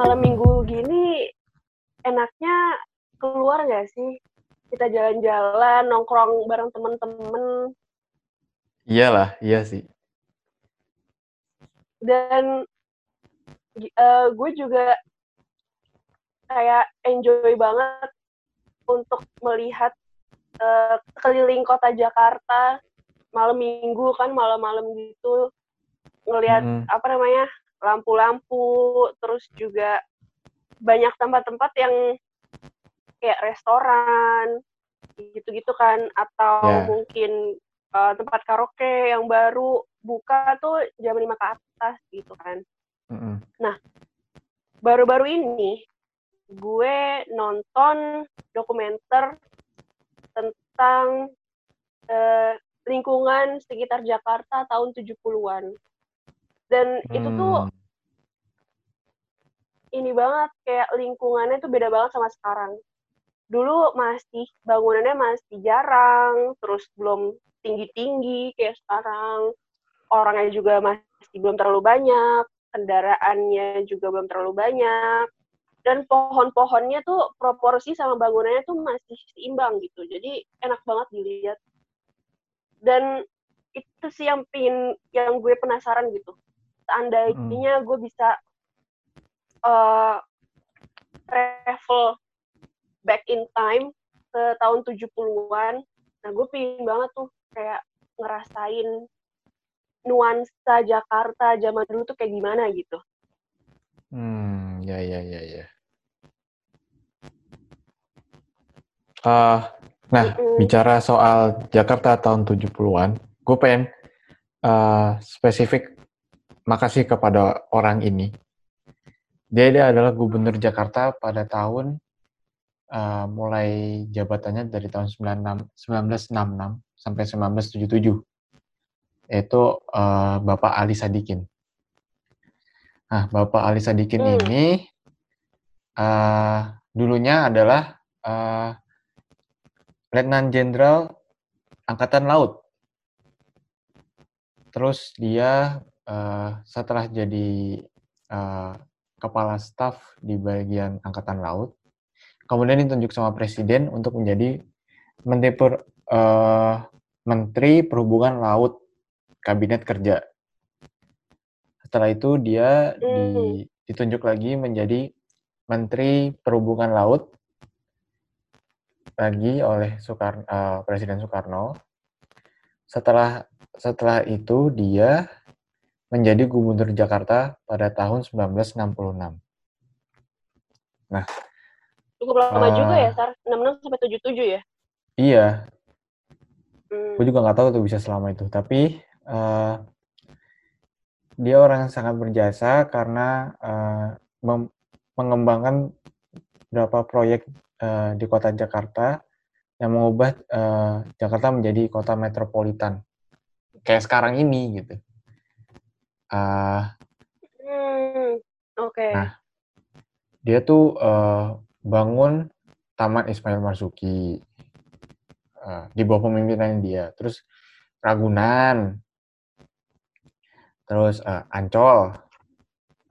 malam minggu gini enaknya keluar nggak sih? Kita jalan-jalan, nongkrong bareng temen-temen. Iyalah, iya sih. Dan uh, gue juga kayak enjoy banget untuk melihat uh, keliling kota Jakarta malam minggu kan malam-malam gitu ngelihat hmm. apa namanya lampu-lampu terus juga banyak tempat-tempat yang kayak restoran gitu-gitu kan atau yeah. mungkin uh, tempat karaoke yang baru buka tuh jam lima ke atas gitu kan. Mm-hmm. Nah, baru-baru ini gue nonton dokumenter tentang uh, lingkungan sekitar Jakarta tahun 70-an. Dan hmm. itu tuh hmm. ini banget kayak lingkungannya tuh beda banget sama sekarang. Dulu masih bangunannya masih jarang, terus belum tinggi-tinggi kayak sekarang. Orangnya juga masih belum terlalu banyak, kendaraannya juga belum terlalu banyak. Dan pohon-pohonnya tuh proporsi sama bangunannya tuh masih seimbang gitu. Jadi enak banget dilihat. Dan itu sih yang pingin, yang gue penasaran gitu seandainya hmm. gue bisa uh, travel back in time ke tahun 70-an, nah gue pingin banget tuh kayak ngerasain nuansa Jakarta zaman dulu tuh kayak gimana gitu. Hmm, ya ya ya ya. Uh, nah, mm -hmm. bicara soal Jakarta tahun 70-an, gue pengen uh, spesifik makasih kepada orang ini. Dia, dia adalah gubernur Jakarta pada tahun uh, mulai jabatannya dari tahun 1966 sampai 1977. Yaitu uh, Bapak Ali Sadikin. Nah, Bapak Ali Sadikin hmm. ini uh, dulunya adalah uh, Letnan Jenderal Angkatan Laut. Terus dia uh, setelah jadi uh, kepala staf di bagian angkatan laut, kemudian ditunjuk sama presiden untuk menjadi menteri per, uh, menteri perhubungan laut kabinet kerja. Setelah itu dia di, hmm. ditunjuk lagi menjadi menteri perhubungan laut lagi oleh Soekarno, uh, Presiden Soekarno. Setelah setelah itu dia menjadi gubernur Jakarta pada tahun 1966. Nah, cukup lama uh, juga ya, Sar? 66 sampai 77 ya? Iya. Hmm. Gue juga nggak tahu tuh bisa selama itu, tapi uh, dia orang yang sangat berjasa karena uh, mengembangkan beberapa proyek uh, di kota Jakarta yang mengubah uh, Jakarta menjadi kota metropolitan kayak sekarang ini gitu. Uh, hmm, oke. Okay. Nah, dia tuh uh, bangun Taman Ismail Marzuki uh, di bawah pemimpinan dia. Terus Ragunan, terus uh, Ancol,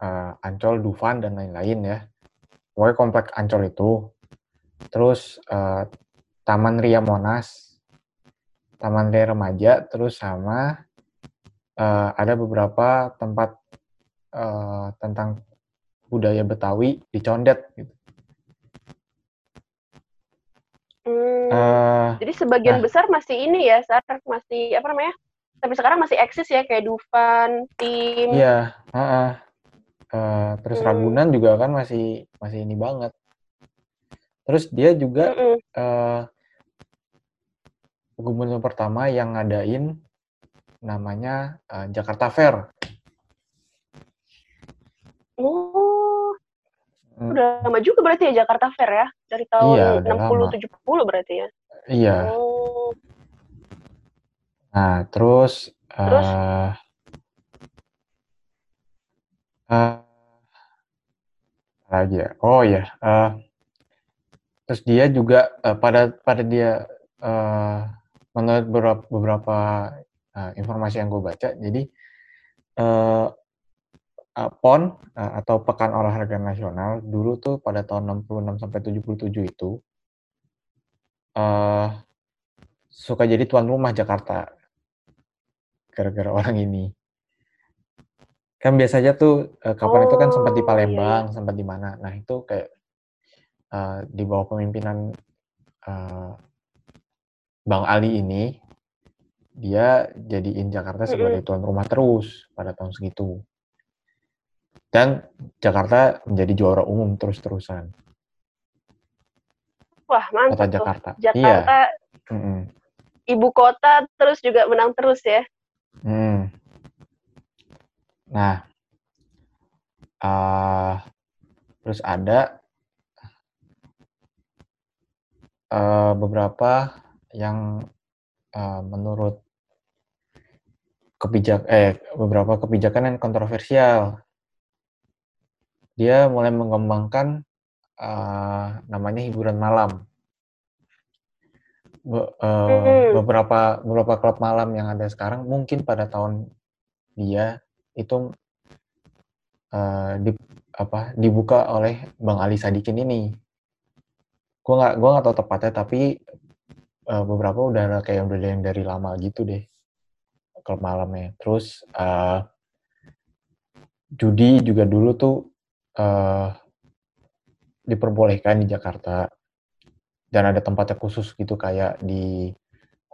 uh, Ancol, Dufan dan lain-lain ya. Pokoknya komplek Ancol itu. Terus uh, Taman Ria Monas, Taman Ria Remaja, terus sama uh, ada beberapa tempat uh, tentang budaya Betawi di Condet gitu. Hmm, uh, jadi sebagian nah, besar masih ini ya, Sar, masih apa namanya? Tapi sekarang masih eksis ya kayak Dufan, tim. Iya, uh, uh, uh, terus hmm. Ragunan juga kan masih masih ini banget. Terus dia juga mm -mm. uh, gubernur pertama yang ngadain namanya uh, Jakarta Fair. Oh, hmm. udah lama juga berarti ya Jakarta Fair ya? Dari tahun iya, 60 70 berarti ya? Iya. Oh. Nah, terus terus uh, uh, lagi ya. Oh ya. Uh, terus dia juga uh, pada pada dia uh, menurut beberapa, beberapa uh, informasi yang gue baca jadi uh, uh, PON uh, atau Pekan Olahraga Nasional dulu tuh pada tahun 66 sampai 77 itu uh, suka jadi tuan rumah Jakarta gara-gara orang ini. Kan biasanya tuh uh, kapan oh, itu kan sempat di oh, Palembang, iya. sempat di mana. Nah, itu kayak uh, di bawah pemimpinan uh, Bang Ali ini dia jadiin Jakarta sebagai tuan rumah terus pada tahun segitu. Dan Jakarta menjadi juara umum terus-terusan. Wah, mantap kota Jakarta. Tuh. Jakarta iya. Mm -mm. ibu kota terus juga menang terus ya. Hmm. Nah, uh, terus ada uh, beberapa yang uh, menurut kebijak eh beberapa kebijakan yang kontroversial. Dia mulai mengembangkan uh, namanya hiburan malam. Be, uh, beberapa beberapa klub malam yang ada sekarang mungkin pada tahun dia itu uh, di, apa dibuka oleh Bang Ali Sadikin ini. Gue nggak gue nggak tahu tepatnya tapi uh, beberapa udah kayak udah yang dari lama gitu deh klub malamnya. Terus uh, judi juga dulu tuh uh, diperbolehkan di Jakarta dan ada tempatnya khusus gitu kayak di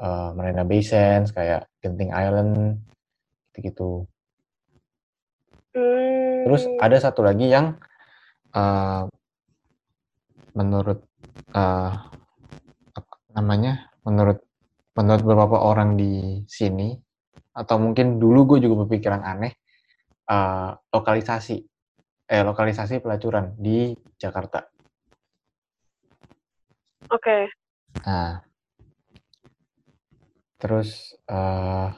uh, Marina Bay Sands, kayak Genting Island, gitu-gitu. Hmm. Terus ada satu lagi yang uh, menurut uh, namanya, menurut menurut beberapa orang di sini atau mungkin dulu gue juga berpikiran aneh uh, lokalisasi eh lokalisasi pelacuran di Jakarta. Oke. Okay. Nah, terus uh,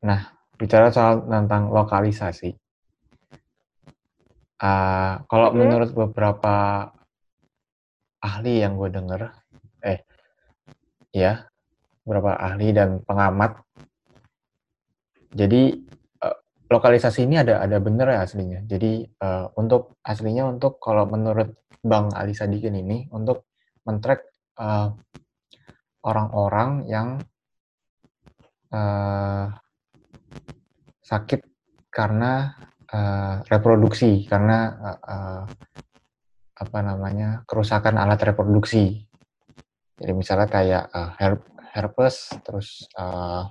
nah bicara soal tentang lokalisasi, uh, kalau -hmm. menurut beberapa ahli yang gue denger, eh ya beberapa ahli dan pengamat. Jadi uh, lokalisasi ini ada ada bener ya aslinya. Jadi uh, untuk aslinya untuk kalau menurut Bang Ali Sadikin ini untuk mentrack uh, orang-orang yang uh, sakit karena reproduksi karena apa namanya kerusakan alat reproduksi. Jadi misalnya kayak uh, herpes, terus uh,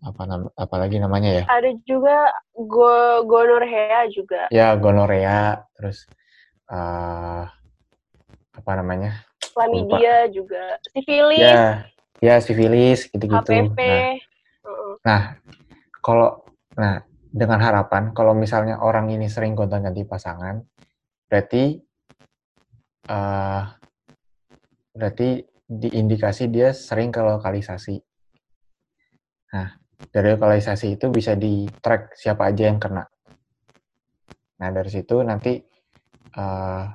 apa nam apalagi namanya ya? Ada juga go gonorrea juga. Ya, gonorrea, terus uh, apa namanya? Chlamydia juga, sifilis. Ya, ya sifilis gitu-gitu. HPV. Nah, uh. nah kalau nah dengan harapan kalau misalnya orang ini sering gonta-ganti pasangan, berarti uh, berarti diindikasi dia sering ke lokalisasi. Nah, dari lokalisasi itu bisa di track siapa aja yang kena. Nah, dari situ nanti uh,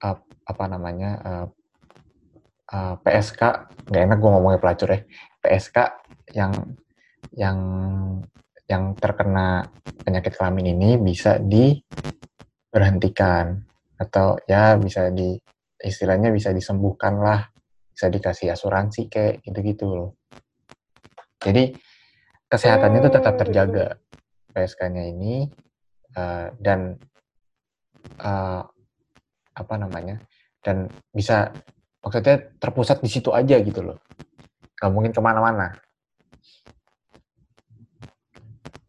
uh, apa namanya uh, uh, PSK, nggak enak gue ngomongnya pelacur ya, PSK yang yang yang terkena penyakit kelamin ini bisa diberhentikan atau ya bisa di istilahnya bisa disembuhkan lah, bisa dikasih asuransi kayak gitu-gitu loh. Jadi kesehatannya itu tetap terjaga PSK-nya ini uh, dan uh, apa namanya dan bisa maksudnya terpusat di situ aja gitu loh, nggak mungkin ke mana-mana.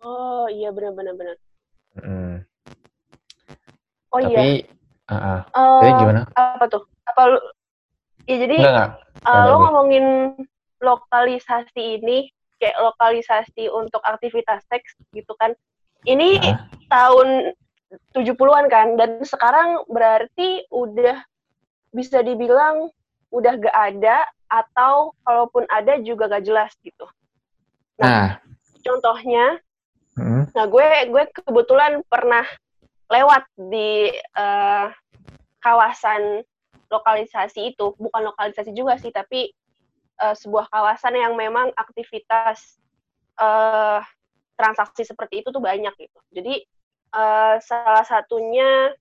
Oh iya benar-benar benar. Mm. Oh Tapi, iya. Uh, jadi gimana? Apa tuh? Apa lu? Ya jadi enggak, enggak. Uh, lo ngomongin lokalisasi ini kayak lokalisasi untuk aktivitas seks gitu kan. Ini uh. tahun 70-an kan dan sekarang berarti udah bisa dibilang udah gak ada atau kalaupun ada juga gak jelas gitu. Nah, nah. contohnya, hmm. nah gue gue kebetulan pernah lewat di uh, kawasan lokalisasi itu bukan lokalisasi juga sih tapi uh, sebuah kawasan yang memang aktivitas uh, transaksi seperti itu tuh banyak gitu. Jadi uh, salah satunya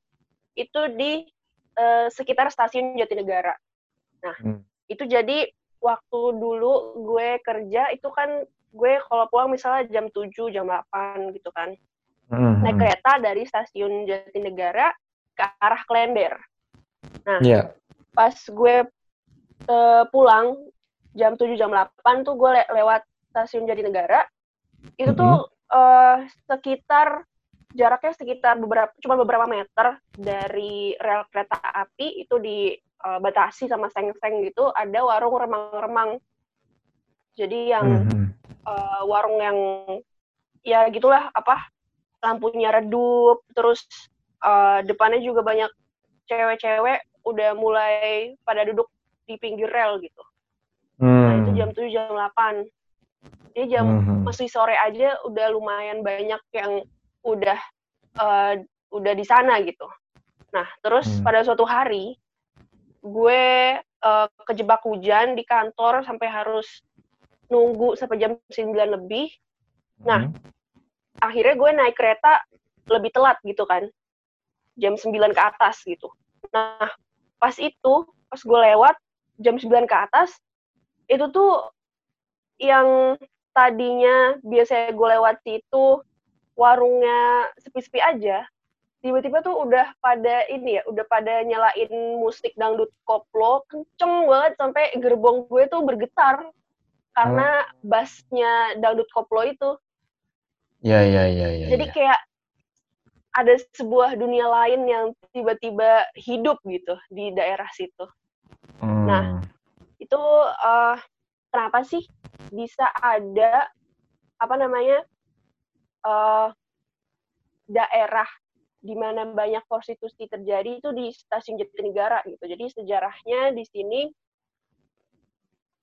itu di uh, sekitar stasiun Jatinegara. Nah, hmm. itu jadi waktu dulu gue kerja itu kan gue kalau pulang misalnya jam 7, jam 8 gitu kan. Hmm. Naik kereta dari stasiun Jatinegara ke arah Klender. Nah, yeah. pas gue uh, pulang jam 7 jam 8 tuh gue le lewat stasiun Jatinegara itu tuh mm -hmm. uh, sekitar jaraknya sekitar beberapa cuma beberapa meter dari rel kereta api itu dibatasi uh, sama seng-seng gitu ada warung remang-remang jadi yang mm -hmm. uh, warung yang ya gitulah apa lampunya redup terus uh, depannya juga banyak cewek-cewek udah mulai pada duduk di pinggir rel gitu hmm. nah itu hmm. jam 7 jam 8 jadi jam hmm. masih sore aja udah lumayan banyak yang udah uh, udah di sana gitu. Nah, terus hmm. pada suatu hari gue uh, kejebak hujan di kantor sampai harus nunggu sampai jam 9 lebih. Nah, hmm. Akhirnya gue naik kereta lebih telat gitu kan. Jam 9 ke atas gitu. Nah, pas itu, pas gue lewat jam 9 ke atas, itu tuh yang tadinya biasanya gue lewat situ warungnya sepi-sepi aja tiba-tiba tuh udah pada ini ya udah pada nyalain musik dangdut koplo kenceng banget sampai gerbong gue tuh bergetar karena hmm. bassnya dangdut koplo itu ya ya ya ya jadi ya. kayak ada sebuah dunia lain yang tiba-tiba hidup gitu di daerah situ hmm. nah itu uh, kenapa sih bisa ada apa namanya uh, daerah di mana banyak prostitusi terjadi itu di stasiun Jatinegara gitu. Jadi sejarahnya di sini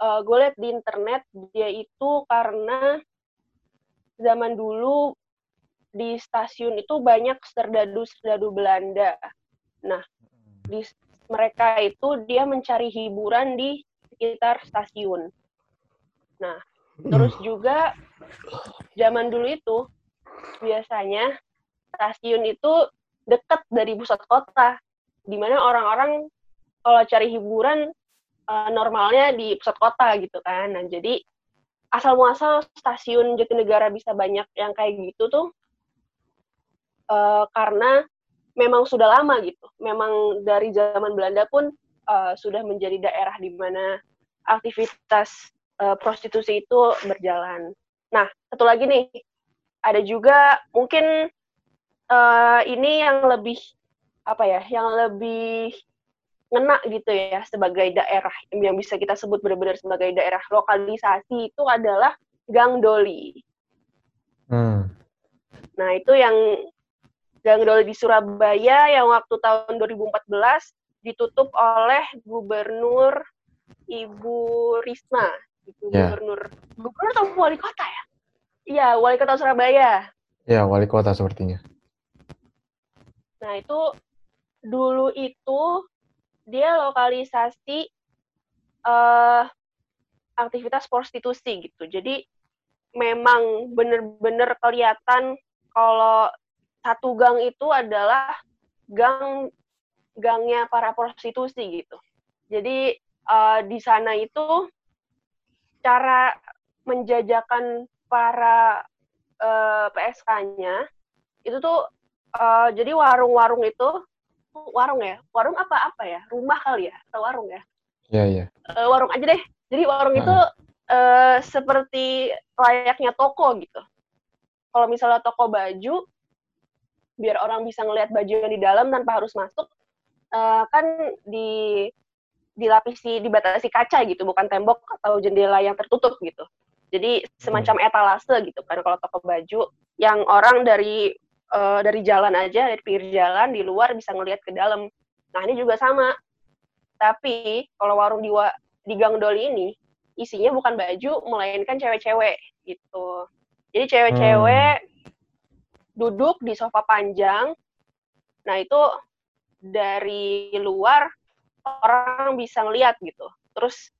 uh, gue lihat di internet dia itu karena zaman dulu di stasiun itu banyak serdadu-serdadu Belanda. Nah, di mereka itu dia mencari hiburan di sekitar stasiun. Nah, terus juga zaman dulu itu biasanya stasiun itu dekat dari pusat kota, di mana orang-orang kalau cari hiburan uh, normalnya di pusat kota gitu kan. Nah, jadi asal muasal stasiun Jatinegara bisa banyak yang kayak gitu tuh uh, karena memang sudah lama gitu. Memang dari zaman Belanda pun uh, sudah menjadi daerah di mana aktivitas uh, prostitusi itu berjalan. Nah, satu lagi nih, ada juga mungkin uh, ini yang lebih apa ya, yang lebih ngena gitu ya sebagai daerah yang bisa kita sebut benar-benar sebagai daerah lokalisasi itu adalah Gang Doli. Hmm. Nah, itu yang Gang Doli di Surabaya yang waktu tahun 2014 ditutup oleh Gubernur Ibu Risma gubernur yeah. gubernur atau wali kota ya iya wali kota Surabaya ya wali kota sepertinya nah itu dulu itu dia lokalisasi uh, aktivitas prostitusi gitu. Jadi memang bener-bener kelihatan kalau satu gang itu adalah gang gangnya para prostitusi gitu. Jadi uh, di sana itu cara menjajakan para uh, eh, PSK-nya itu tuh uh, jadi warung-warung itu warung ya? Warung apa apa ya? Rumah kali ya? Atau warung ya? Iya iya. Uh, warung aja deh. Jadi warung uh. itu uh, seperti layaknya toko gitu. Kalau misalnya toko baju biar orang bisa ngelihat baju yang di dalam tanpa harus masuk uh, kan di dilapisi dibatasi kaca gitu bukan tembok atau jendela yang tertutup gitu. Jadi semacam hmm. etalase gitu kan kalau toko baju yang orang dari uh, dari jalan aja dari pinggir jalan di luar bisa ngelihat ke dalam nah ini juga sama tapi kalau warung di di Gang Doli ini isinya bukan baju melainkan cewek-cewek gitu jadi cewek-cewek hmm. duduk di sofa panjang nah itu dari luar orang bisa ngeliat gitu. Terus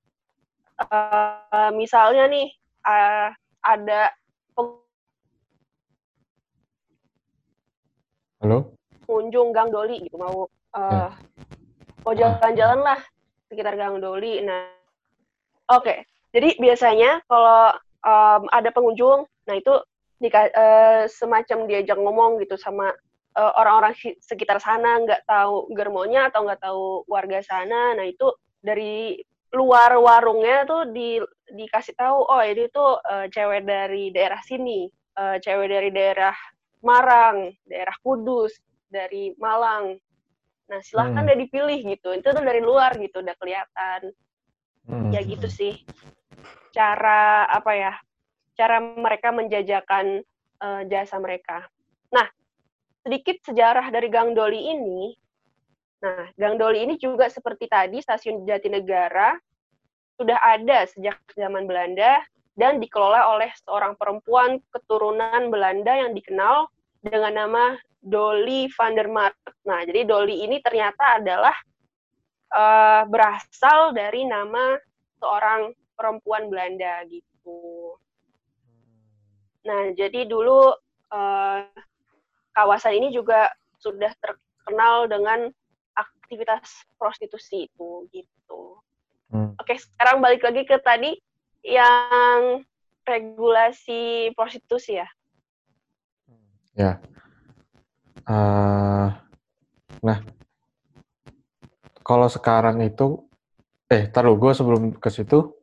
uh, misalnya nih uh, ada Halo? pengunjung Gang Doli gitu mau uh, ya. mau jalan-jalan lah sekitar Gang Doli. Nah, oke. Okay. Jadi biasanya kalau um, ada pengunjung, nah itu di, uh, semacam diajak ngomong gitu sama uh, orang-orang sekitar sana, nggak tahu germonya atau nggak tahu warga sana. Nah itu dari luar warungnya tuh di dikasih tahu, oh ini tuh uh, cewek dari daerah sini, uh, cewek dari daerah Marang, daerah Kudus, dari Malang. Nah, silahkan hmm. deh dipilih gitu. Itu tuh dari luar gitu, udah kelihatan. Hmm. Ya gitu sih. Cara apa ya? Cara mereka menjajakan uh, jasa mereka. Nah, sedikit sejarah dari Gang Doli ini. Nah, Gang Doli ini juga seperti tadi stasiun Jatinegara sudah ada sejak zaman Belanda dan dikelola oleh seorang perempuan keturunan Belanda yang dikenal dengan nama Dolly van der Mark. Nah, jadi Dolly ini ternyata adalah uh, berasal dari nama seorang perempuan Belanda gitu. Nah, jadi dulu uh, kawasan ini juga sudah terkenal dengan aktivitas prostitusi itu gitu. Hmm. Oke, sekarang balik lagi ke tadi yang regulasi prostitusi ya. Ya. Uh, nah, kalau sekarang itu, eh, taruh gue sebelum ke situ,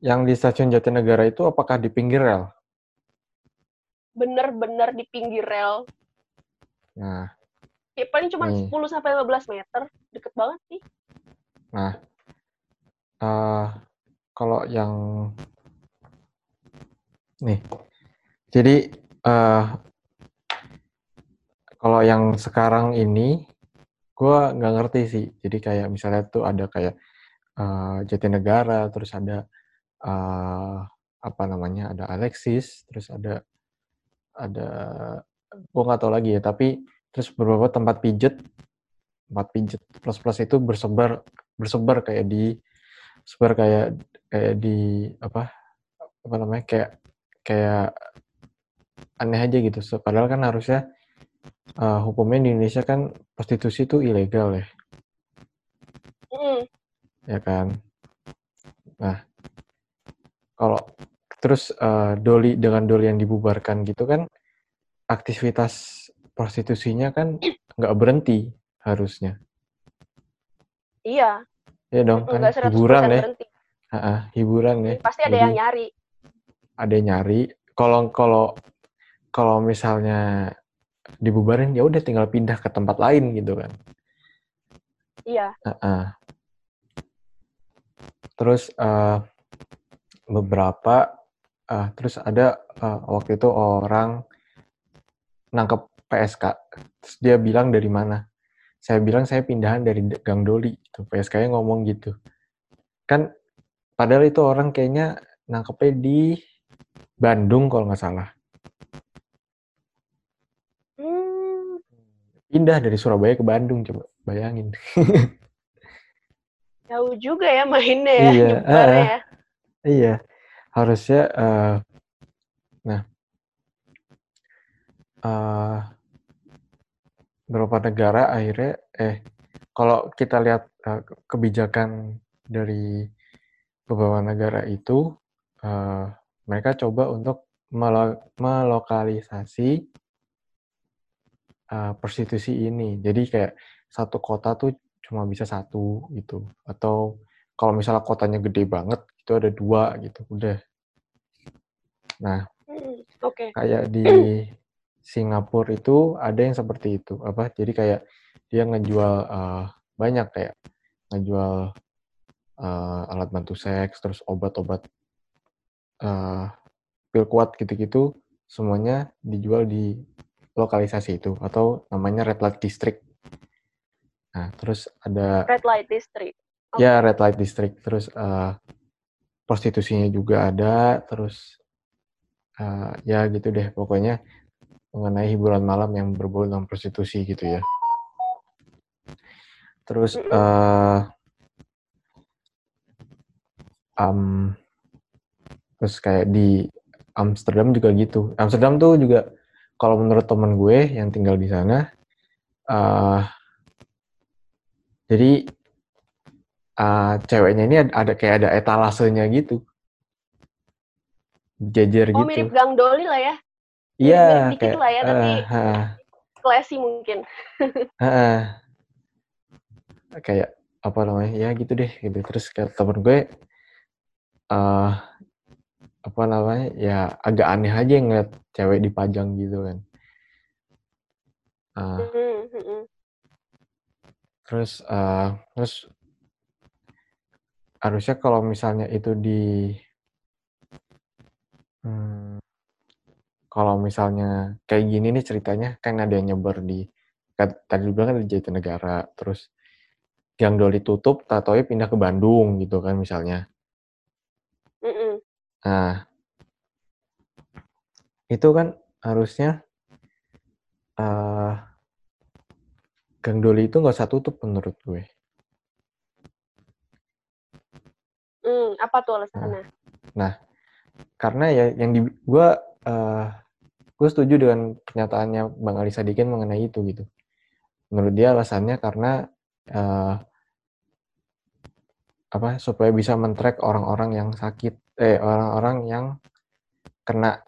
yang di stasiun Jatinegara itu apakah di pinggir rel? Bener-bener di pinggir rel. Nah. Ya, paling cuma nih. 10 sampai 15 meter, deket banget sih. Nah, uh, kalau yang nih, jadi uh, kalau yang sekarang ini, gue nggak ngerti sih. Jadi kayak misalnya tuh ada kayak uh, Jatinegara, terus ada uh, apa namanya, ada Alexis, terus ada ada gue nggak tahu lagi ya. Tapi terus beberapa tempat pijet, tempat pijet plus plus itu bersebar bersebar kayak di sebar kayak kayak di apa apa namanya kayak kayak aneh aja gitu. So, padahal kan harusnya uh, hukumnya di Indonesia kan prostitusi itu ilegal ya. Mm. Ya kan. Nah, kalau terus uh, doli dengan doli yang dibubarkan gitu kan aktivitas prostitusinya kan nggak berhenti harusnya. Iya. Iya dong kan hiburan ya. Ha hiburan ya. Pasti ada Jadi, yang nyari. Ada yang nyari. Kalau kalau kalau misalnya dibubarin ya udah tinggal pindah ke tempat lain gitu kan. Iya. Uh -uh. Terus uh, beberapa uh, terus ada uh, waktu itu orang nangkep PSK. Terus dia bilang dari mana? saya bilang saya pindahan dari Gang Doli gitu. PSK-nya ngomong gitu. Kan padahal itu orang kayaknya nangkepnya di Bandung kalau nggak salah. Hmm. Pindah dari Surabaya ke Bandung coba bayangin. Jauh juga ya mainnya ya, iya, uh, ya. Iya, harusnya uh, nah uh, beberapa negara akhirnya eh kalau kita lihat uh, kebijakan dari beberapa negara itu uh, mereka coba untuk melo melokalisasi uh, prostitusi ini. Jadi kayak satu kota tuh cuma bisa satu gitu. Atau kalau misalnya kotanya gede banget itu ada dua gitu. Udah. Nah, hmm, okay. kayak di Singapura itu ada yang seperti itu apa jadi kayak dia ngejual uh, banyak kayak ngejual uh, alat bantu seks terus obat-obat uh, pil kuat gitu-gitu semuanya dijual di lokalisasi itu atau namanya red light district nah terus ada red light district okay. ya red light district terus uh, prostitusinya juga ada terus uh, ya gitu deh pokoknya mengenai hiburan malam yang berbau dengan prostitusi gitu ya. Terus uh, um, terus kayak di Amsterdam juga gitu. Amsterdam tuh juga kalau menurut temen gue yang tinggal di sana uh, jadi uh, ceweknya ini ada, ada kayak ada etalasenya gitu. Jajar oh, gitu. mirip Gang Doli lah ya? Iya mirip kayak lah ya tapi uh, uh, classy mungkin. Uh, kayak apa namanya ya gitu deh gitu. Terus kayak temen gue uh, apa namanya ya agak aneh aja ngeliat cewek dipajang gitu kan. Uh, terus uh, terus harusnya kalau misalnya itu di hmm, kalau misalnya kayak gini nih ceritanya kan ada yang nyebar di tadi bilang kan di Jatinegara terus yang doli tutup tatonya pindah ke Bandung gitu kan misalnya nah itu kan harusnya uh, Gang Doli itu nggak usah tutup menurut gue. Hmm, apa tuh alasannya? Nah, nah karena ya yang di gue uh, gue setuju dengan pernyataannya Bang Ali Sadikin mengenai itu gitu. Menurut dia alasannya karena uh, apa supaya bisa mentrack orang-orang yang sakit eh orang-orang yang kena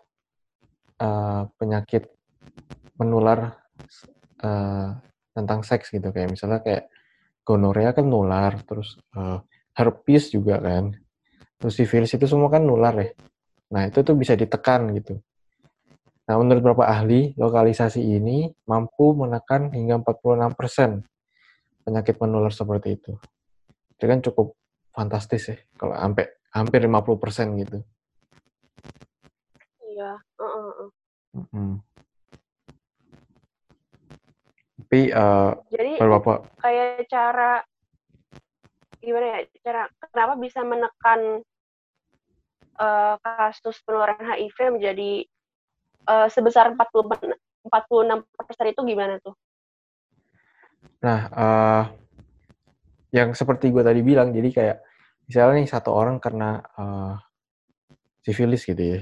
uh, penyakit menular uh, tentang seks gitu. Kayak misalnya kayak gonorea kan nular terus uh, herpes juga kan. Terus sifilis itu semua kan nular ya. Nah itu tuh bisa ditekan gitu. Nah menurut beberapa ahli lokalisasi ini mampu menekan hingga 46% penyakit menular seperti itu. Itu kan cukup fantastis ya kalau sampai hampir 50% gitu iya uh -uh. Mm -hmm. Tapi uh, jadi Bapak kayak cara gimana ya cara kenapa bisa menekan uh, kasus penularan HIV menjadi uh, sebesar 40 46 persen itu gimana tuh? Nah, uh, yang seperti gue tadi bilang, jadi kayak misalnya nih satu orang kena uh, sifilis gitu ya,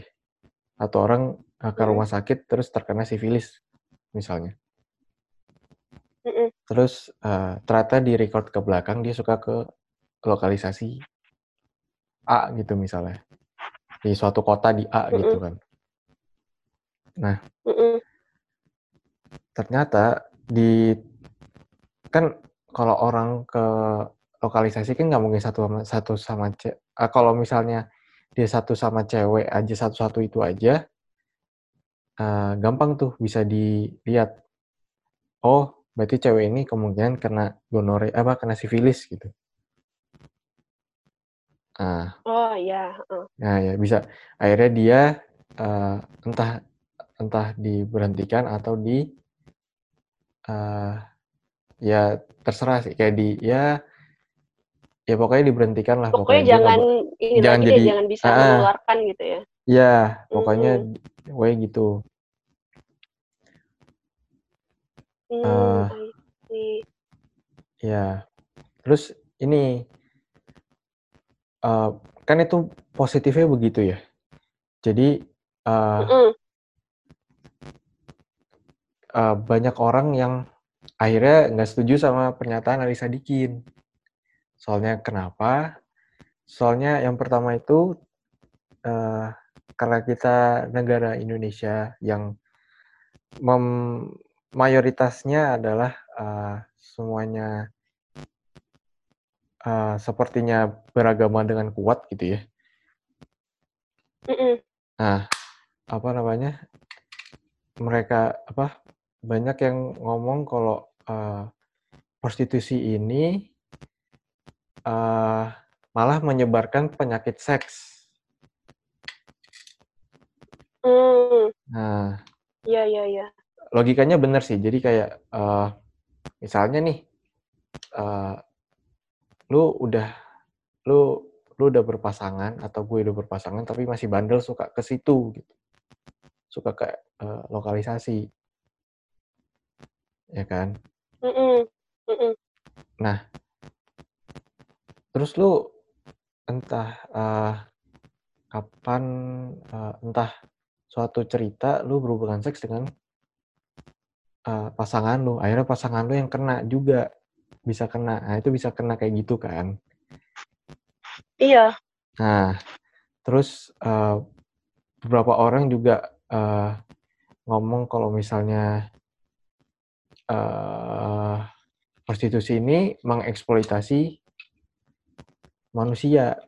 atau orang uh, ke rumah sakit terus terkena sifilis misalnya. Mm-mm. Terus uh, ternyata di record ke belakang dia suka ke lokalisasi A gitu misalnya di suatu kota di A Mm-mm. gitu kan. Nah, Mm-mm. ternyata di kan kalau orang ke lokalisasi kan nggak mungkin satu sama satu sama ce uh, kalau misalnya dia satu sama cewek aja satu-satu itu aja uh, gampang tuh bisa dilihat oh berarti cewek ini kemungkinan kena gonore apa kena sifilis gitu. Nah, oh iya. Uh. Nah ya bisa akhirnya dia uh, entah entah diberhentikan atau di uh, ya terserah sih kayak di ya ya pokoknya diberhentikan lah pokoknya, pokoknya jangan ini jangan jadi jangan bisa uh, menularkan gitu ya. Ya pokoknya hmm. gue gitu. Hmm, uh, ya, terus ini uh, kan itu positifnya begitu ya. Jadi uh, mm uh, banyak orang yang akhirnya nggak setuju sama pernyataan Ali Sadikin. Soalnya kenapa? Soalnya yang pertama itu uh, karena kita negara Indonesia yang mem mayoritasnya adalah uh, semuanya uh, sepertinya beragama dengan kuat gitu ya. Mm -mm. Nah, apa namanya? Mereka apa? Banyak yang ngomong kalau uh, prostitusi ini uh, malah menyebarkan penyakit seks. Mm. Nah, iya iya iya logikanya benar sih. Jadi kayak uh, misalnya nih, uh, lu udah lu lu udah berpasangan atau gue udah berpasangan tapi masih bandel suka ke situ gitu. Suka ke uh, lokalisasi. Ya kan? Mm -mm. Mm -mm. Nah, terus lu entah uh, kapan uh, entah suatu cerita lu berhubungan seks dengan uh, pasangan lu. Akhirnya pasangan lu yang kena juga. Bisa kena. Nah itu bisa kena kayak gitu kan. Iya. Nah terus uh, beberapa orang juga uh, ngomong kalau misalnya uh, prostitusi ini mengeksploitasi manusia.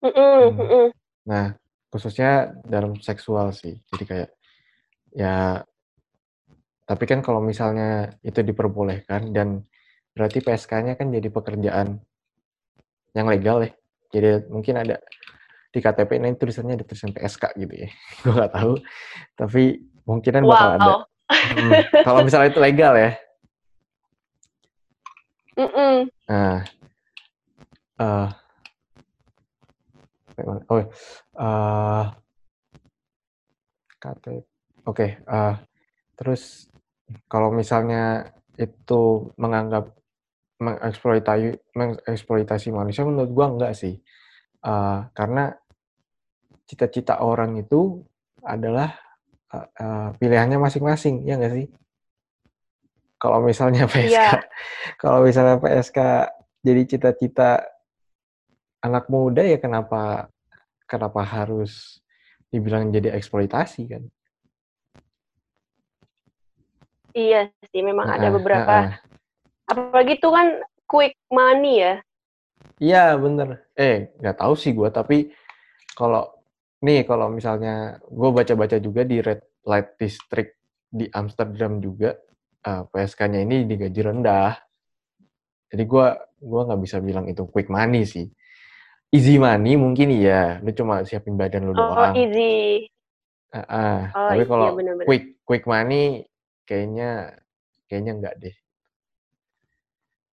Hmm. Nah, khususnya dalam seksual sih. Jadi kayak ya tapi kan kalau misalnya itu diperbolehkan dan berarti PSK-nya kan jadi pekerjaan yang legal ya. Jadi mungkin ada di KTP ini tulisannya ada tulisan PSK gitu ya. Gue nggak tahu. Tapi mungkinan bakal wow. ada. Hmm, kalau misalnya itu legal ya. Mm -mm. Nah, uh, oh, uh, eh, KTP. Oke, okay, uh, terus kalau misalnya itu menganggap mengeksploitasi mengeksploitasi manusia menurut gua enggak sih uh, karena cita-cita orang itu adalah uh, uh, pilihannya masing-masing ya enggak sih? Kalau misalnya PSK yeah. kalau misalnya PSK jadi cita-cita anak muda ya kenapa kenapa harus dibilang jadi eksploitasi kan? Iya sih memang uh, ada beberapa uh, uh apalagi itu kan quick money ya. Iya bener. Eh nggak tahu sih gue tapi kalau nih kalau misalnya gue baca-baca juga di red light district di Amsterdam juga uh, eh, PSK-nya ini digaji rendah. Jadi gue gua nggak bisa bilang itu quick money sih. Easy money mungkin iya lu cuma siapin badan lu oh, doang. easy. Uh, uh, oh, tapi kalau iya, quick quick money kayaknya kayaknya enggak deh.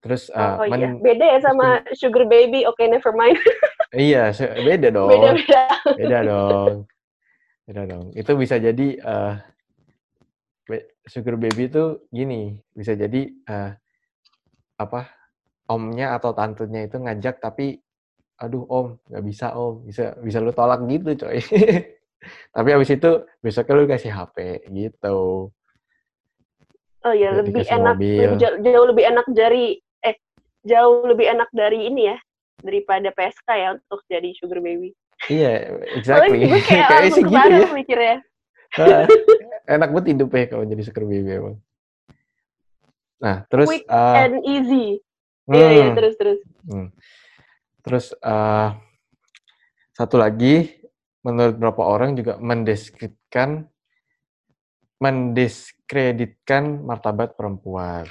Terus uh, oh iya, beda ya sama sugar baby. Oke, okay, never mind. iya, beda dong. Beda beda. Beda dong. Beda dong. Itu bisa jadi uh, sugar baby itu gini, bisa jadi uh, apa? Omnya atau tantenya itu ngajak tapi aduh om nggak bisa om bisa bisa lu tolak gitu coy tapi abis itu besoknya lu kasih HP gitu oh ya lebih enak lebih, jauh lebih enak dari jauh lebih enak dari ini ya daripada PSK ya untuk jadi sugar baby. Iya, exactly. gue kayak, kayak sih gitu ya. mikirnya. Nah, enak banget hidup ya kalau jadi sugar baby emang. Nah, terus quick uh, and easy. Iya, hmm, iya, terus terus. Hmm. Terus uh, satu lagi menurut beberapa orang juga mendeskripsikan mendiskreditkan martabat perempuan.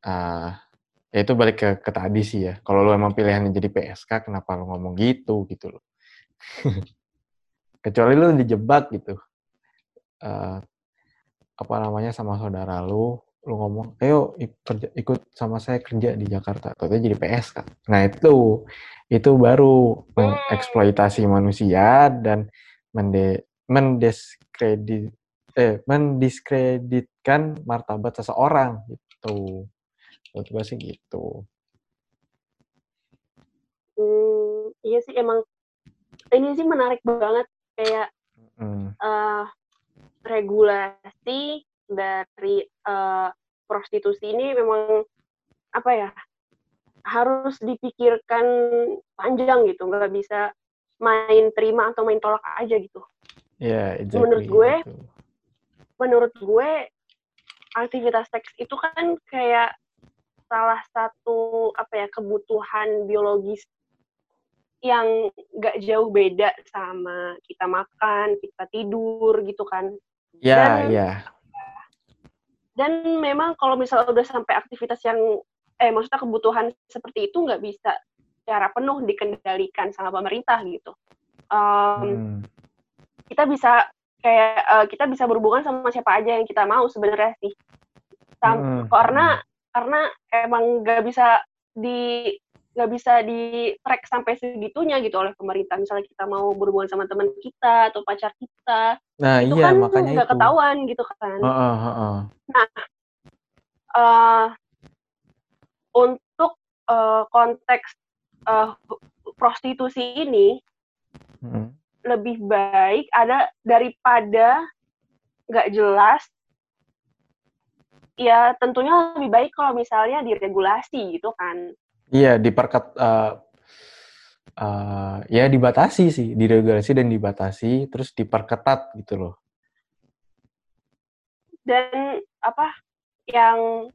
Uh, ya itu balik ke, ke tadi sih ya. Kalau lu emang pilihannya jadi PSK, kenapa lu ngomong gitu gitu loh. Kecuali lu dijebak gitu. Uh, apa namanya sama saudara lu, lu ngomong, ayo ikut sama saya kerja di Jakarta. Atau jadi PSK. Nah itu, itu baru mengeksploitasi manusia dan mende, mendiskredit, eh, mendiskreditkan martabat seseorang gitu. Gue sih gitu. Hmm, iya sih emang ini sih menarik banget kayak uh, regulasi dari uh, prostitusi ini memang apa ya harus dipikirkan panjang gitu nggak bisa main terima atau main tolak aja gitu. Yeah, exactly. Menurut gue, gitu. menurut gue aktivitas seks itu kan kayak salah satu apa ya kebutuhan biologis yang nggak jauh beda sama kita makan, kita tidur gitu kan. Iya, yeah, iya. Yeah. Dan memang kalau misalnya udah sampai aktivitas yang eh maksudnya kebutuhan seperti itu nggak bisa secara penuh dikendalikan sama pemerintah gitu. Um, hmm. Kita bisa kayak uh, kita bisa berhubungan sama siapa aja yang kita mau sebenarnya sih. Sam hmm. Karena karena emang nggak bisa di nggak bisa di track sampai segitunya gitu oleh pemerintah misalnya kita mau berhubungan sama teman kita atau pacar kita nah itu iya kan makanya nggak ketahuan gitu kan uh, uh, uh, uh. nah uh, untuk uh, konteks uh, prostitusi ini hmm. lebih baik ada daripada nggak jelas ya tentunya lebih baik kalau misalnya diregulasi gitu kan. Iya diperket uh, uh, ya dibatasi sih diregulasi dan dibatasi terus diperketat gitu loh. Dan apa yang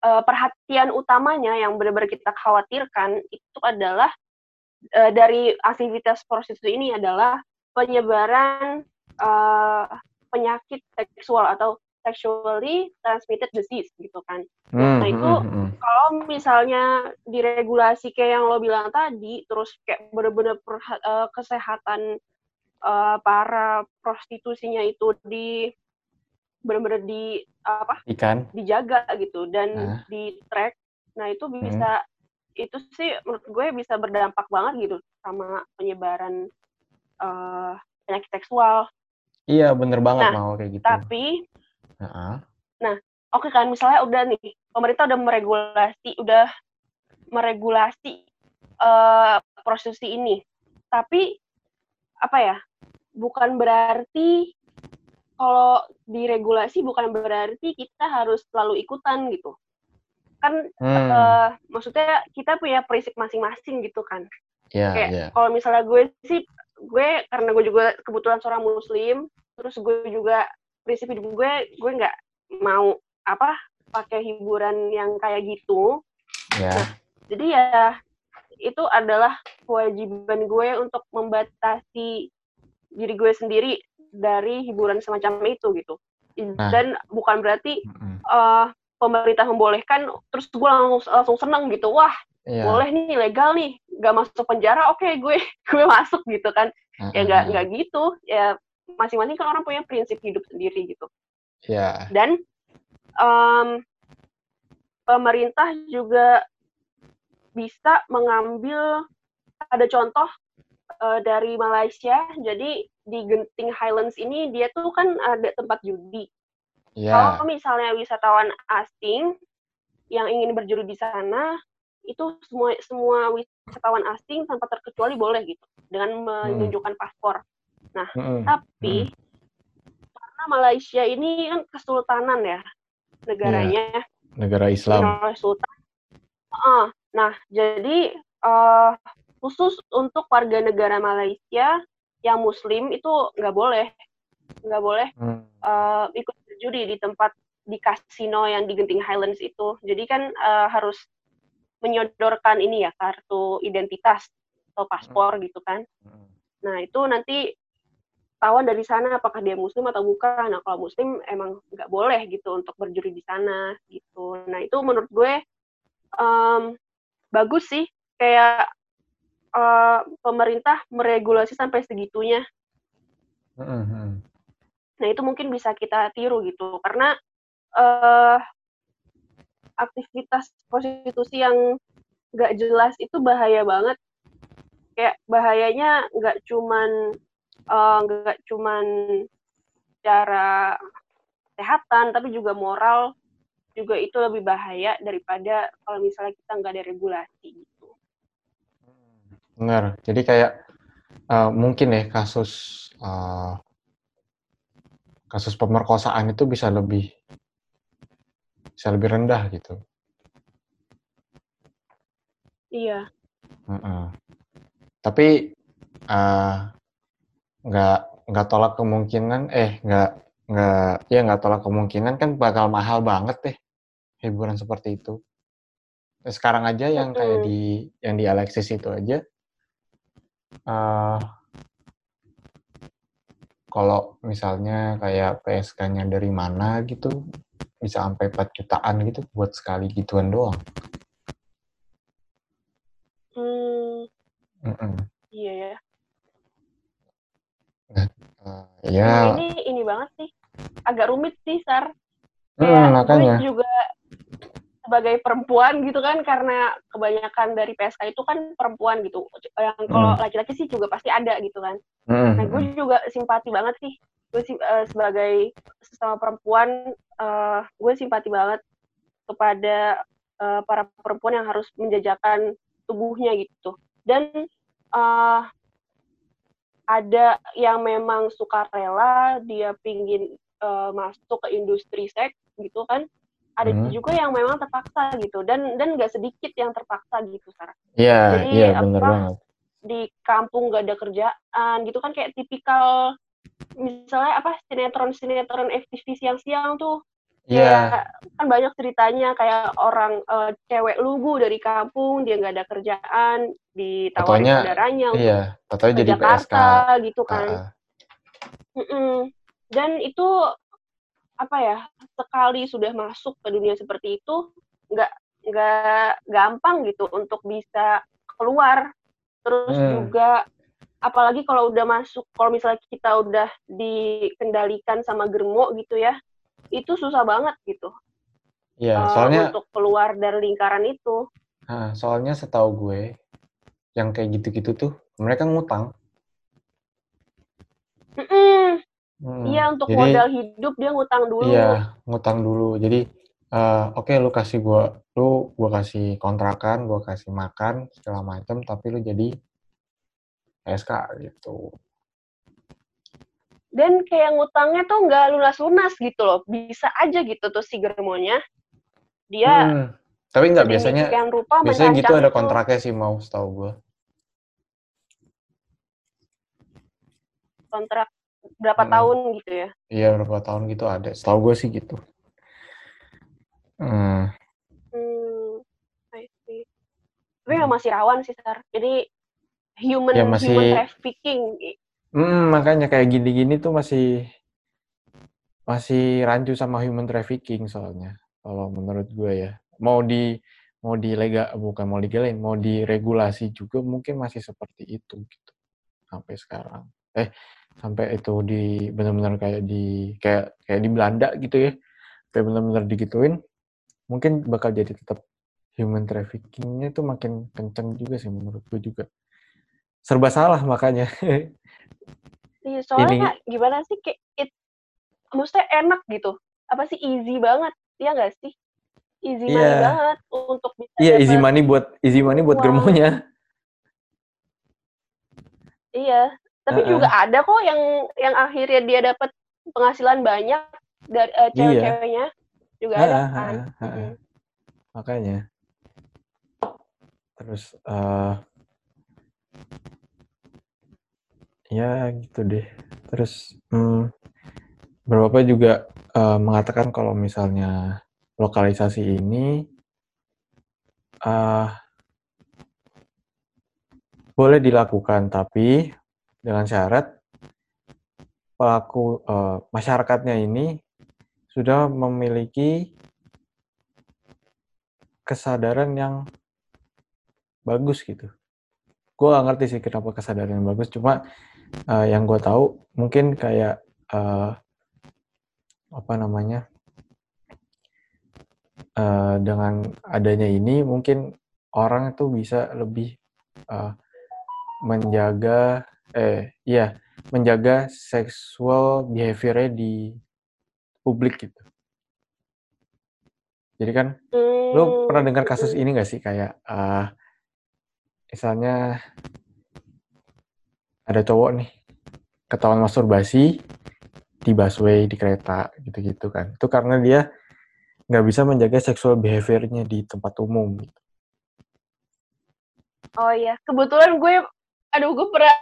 uh, perhatian utamanya yang benar-benar kita khawatirkan itu adalah uh, dari aktivitas prostitusi ini adalah penyebaran uh, penyakit seksual atau sexually transmitted disease gitu kan. Hmm, nah itu hmm, hmm. kalau misalnya diregulasi kayak yang lo bilang tadi, terus kayak bener-bener uh, kesehatan uh, para prostitusinya itu di bener-bener di apa? Ikan. Dijaga gitu dan nah. di track. Nah itu hmm. bisa hmm. itu sih menurut gue bisa berdampak banget gitu sama penyebaran uh, penyakit seksual. Iya bener banget nah, mau kayak gitu. Tapi Uh-huh. Nah, oke okay kan misalnya udah nih pemerintah udah meregulasi, udah meregulasi uh, prostitusi ini, tapi apa ya? Bukan berarti kalau diregulasi bukan berarti kita harus selalu ikutan gitu. Kan hmm. uh, maksudnya kita punya prinsip masing-masing gitu kan. Yeah, Kayak yeah. kalau misalnya gue sih gue karena gue juga kebetulan seorang muslim, terus gue juga prinsip hidup gue gue nggak mau apa pakai hiburan yang kayak gitu yeah. nah, jadi ya itu adalah kewajiban gue untuk membatasi diri gue sendiri dari hiburan semacam itu gitu nah. dan bukan berarti mm-hmm. uh, pemerintah membolehkan terus gue langsung langsung seneng gitu wah yeah. boleh nih legal nih nggak masuk penjara oke okay, gue gue masuk gitu kan mm-hmm. ya nggak nggak gitu ya masing-masing kan orang punya prinsip hidup sendiri gitu. Yeah. Dan um, pemerintah juga bisa mengambil ada contoh uh, dari Malaysia. Jadi di Genting Highlands ini dia tuh kan ada tempat judi. Yeah. Kalau misalnya wisatawan asing yang ingin berjudi di sana, itu semua semua wisatawan asing tanpa terkecuali boleh gitu dengan hmm. menunjukkan hmm. paspor. Nah, mm-hmm. tapi mm. karena Malaysia ini kan kesultanan ya negaranya. Yeah. Negara Islam. Sultan. Uh, nah, jadi uh, khusus untuk warga negara Malaysia yang Muslim itu nggak boleh, nggak boleh mm. uh, ikut berjudi di tempat di kasino yang di Genting Highlands itu. Jadi kan uh, harus menyodorkan ini ya kartu identitas atau paspor hmm. gitu kan. Hmm. Nah itu nanti ketahuan dari sana apakah dia muslim atau bukan. Nah kalau muslim emang nggak boleh gitu untuk berjuri di sana gitu. Nah itu menurut gue um, bagus sih kayak uh, pemerintah meregulasi sampai segitunya. Nah itu mungkin bisa kita tiru gitu karena uh, aktivitas prostitusi yang nggak jelas itu bahaya banget. Kayak bahayanya nggak cuman nggak uh, cuman cara kesehatan tapi juga moral juga itu lebih bahaya daripada kalau misalnya kita nggak ada regulasi gitu. Benar. Jadi kayak uh, mungkin ya kasus uh, kasus pemerkosaan itu bisa lebih bisa lebih rendah gitu. Iya. Uh -uh. Tapi uh, nggak nggak tolak kemungkinan eh nggak nggak ya nggak tolak kemungkinan kan bakal mahal banget deh hiburan seperti itu sekarang aja yang kayak di yang di Alexis itu aja uh, kalau misalnya kayak PSK-nya dari mana gitu bisa sampai 4 jutaan gitu buat sekali gituan doang. Hmm. Mm -mm. Iya ya. Uh, ya. Nah, ini ini banget sih. Agak rumit sih, Sar. Hmm, Kayak hmm, makanya. gue juga sebagai perempuan gitu kan karena kebanyakan dari PSK itu kan perempuan gitu. Yang kalau hmm. laki-laki sih juga pasti ada gitu kan. Hmm. Nah, gue juga simpati banget sih. Gue uh, sebagai sesama perempuan uh, gue simpati banget kepada uh, para perempuan yang harus menjajakan tubuhnya gitu dan uh, ada yang memang suka rela dia pingin uh, masuk ke industri seks gitu kan ada hmm. juga yang memang terpaksa gitu dan dan nggak sedikit yang terpaksa gitu Sarah. Iya, iya benar banget. Di kampung gak ada kerjaan gitu kan kayak tipikal misalnya apa sinetron sinetron FTV siang-siang tuh Iya. Yeah. kan banyak ceritanya kayak orang uh, cewek lugu dari kampung dia nggak ada kerjaan ditawarin saudaranya iya, untuk jadi Jakarta PSK. gitu kan. Uh -uh. Dan itu apa ya sekali sudah masuk ke dunia seperti itu nggak nggak gampang gitu untuk bisa keluar. Terus hmm. juga apalagi kalau udah masuk kalau misalnya kita udah dikendalikan sama germo gitu ya itu susah banget gitu. Iya, uh, soalnya untuk keluar dari lingkaran itu. Nah, soalnya setahu gue yang kayak gitu-gitu tuh mereka ngutang. Mm -mm. Hmm, iya, untuk jadi, modal hidup dia ngutang dulu. Iya, ngutang dulu. Jadi uh, oke okay, lu kasih gua lu gua kasih kontrakan, gua kasih makan segala macam tapi lu jadi SK gitu dan kayak ngutangnya tuh nggak lunas-lunas gitu loh bisa aja gitu tuh si germonya dia hmm, tapi nggak biasanya rupa biasanya gitu ada kontraknya sih mau setahu gue kontrak berapa hmm. tahun gitu ya iya berapa tahun gitu ada setahu gue sih gitu hmm. hmm I see. tapi hmm. masih rawan sih sar jadi human ya, masih... human trafficking Hmm, makanya kayak gini-gini tuh masih masih rancu sama human trafficking soalnya kalau menurut gue ya. Mau di mau di lega bukan mau digalain, mau diregulasi juga mungkin masih seperti itu gitu. Sampai sekarang. Eh, sampai itu di benar-benar kayak di kayak kayak di Belanda gitu ya. Kayak benar-benar digituin mungkin bakal jadi tetap human traffickingnya itu makin kenceng juga sih menurut gue juga serba salah makanya Iya, soalnya ini... gimana sih kayak it, maksudnya enak gitu. Apa sih easy banget, iya nggak sih? Easy yeah. money iya. banget untuk bisa Iya, yeah, easy money buat easy money buat germonya. Iya, tapi uh -uh. juga ada kok yang yang akhirnya dia dapat penghasilan banyak dari uh, cewek-ceweknya juga uh -uh, ada kan. Uh -uh, -uh. Makanya. Terus uh, Ya gitu deh. Terus hmm, beberapa juga uh, mengatakan kalau misalnya lokalisasi ini uh, boleh dilakukan, tapi dengan syarat pelaku uh, masyarakatnya ini sudah memiliki kesadaran yang bagus gitu. Gue gak ngerti sih kenapa kesadaran yang bagus, cuma uh, yang gue tahu mungkin kayak uh, apa namanya uh, dengan adanya ini mungkin orang itu bisa lebih uh, menjaga eh iya menjaga seksual behaviornya di publik gitu. Jadi kan, hmm. lo pernah dengar kasus ini gak sih kayak, uh, misalnya ada cowok nih ketahuan masturbasi di busway di kereta gitu-gitu kan. Itu karena dia nggak bisa menjaga seksual behaviornya di tempat umum gitu. oh iya. Kebetulan gue aduh gue pernah